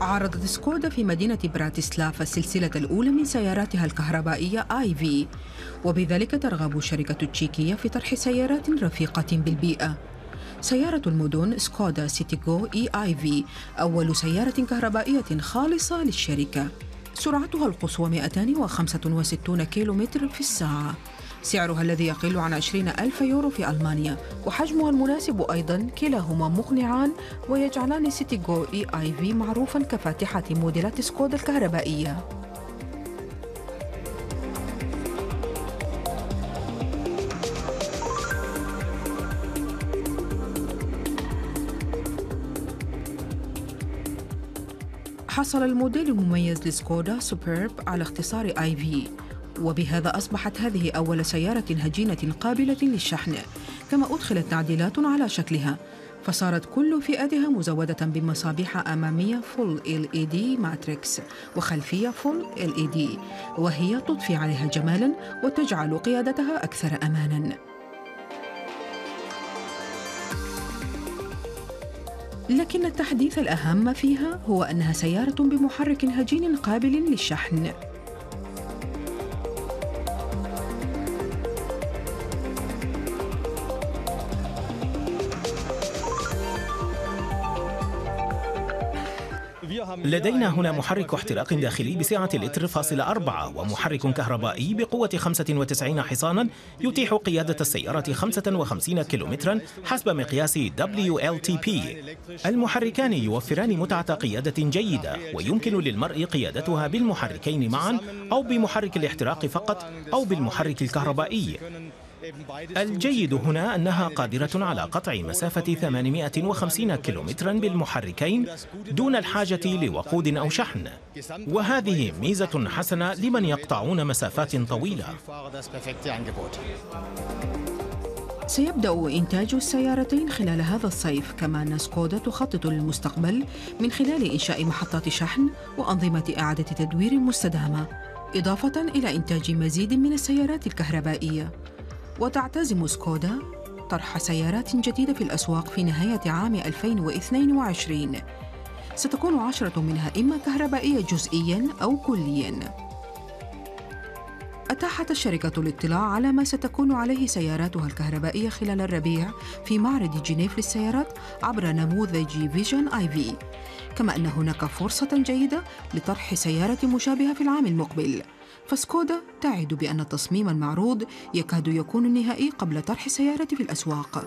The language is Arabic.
عرضت سكودا في مدينة براتيسلافا السلسلة الأولى من سياراتها الكهربائية iV. وبذلك ترغب الشركة التشيكية في طرح سيارات رفيقة بالبيئة. سيارة المدن سكودا Citigo e iV أول سيارة كهربائية خالصة للشركة. سرعتها القصوى 265 كيلومتر في الساعة. سعرها الذي يقل عن 20 ألف يورو في ألمانيا وحجمها المناسب أيضا كلاهما مقنعان ويجعلان سيتي جو e iV معروفا كفاتحة موديلات سكودا الكهربائية. حصل الموديل المميز لسكودا سوبرب على اختصار iV. وبهذا أصبحت هذه أول سيارة هجينة قابلة للشحن كما أدخلت تعديلات على شكلها فصارت كل فئاتها مزودة بمصابيح أمامية full LED Matrix وخلفية full LED وهي تضفي عليها جمالا وتجعل قيادتها أكثر أمانا. لكن التحديث الأهم فيها هو أنها سيارة بمحرك هجين قابل للشحن. لدينا هنا محرك احتراق داخلي بسعة لتر فاصل أربعة ومحرك كهربائي بقوة 95 حصانا يتيح قيادة السيارة 55 كيلومترا حسب مقياس WLTP المحركان يوفران متعة قيادة جيدة ويمكن للمرء قيادتها بالمحركين معا أو بمحرك الاحتراق فقط أو بالمحرك الكهربائي. الجيد هنا أنها قادرة على قطع مسافة 850 كيلومترا بالمحركين دون الحاجة لوقود أو شحن. وهذه ميزة حسنة لمن يقطعون مسافات طويلة. سيبدأ إنتاج السيارتين خلال هذا الصيف كما أن سكودا تخطط للمستقبل من خلال إنشاء محطات شحن وأنظمة إعادة تدوير مستدامة إضافة إلى إنتاج مزيد من السيارات الكهربائية. وتعتزم سكودا طرح سيارات جديدة في الأسواق في نهاية عام 2022 ستكون عشرة منها إما كهربائية جزئياً أو كلياً. أتاحت الشركة الاطلاع على ما ستكون عليه سياراتها الكهربائية خلال الربيع في معرض جنيف للسيارات عبر نموذج فيجن آي في كما أن هناك فرصة جيدة لطرح سيارة مشابهة في العام المقبل. فسكودا تعد بأن التصميم المعروض يكاد يكون النهائي قبل طرح السيارة في الأسواق.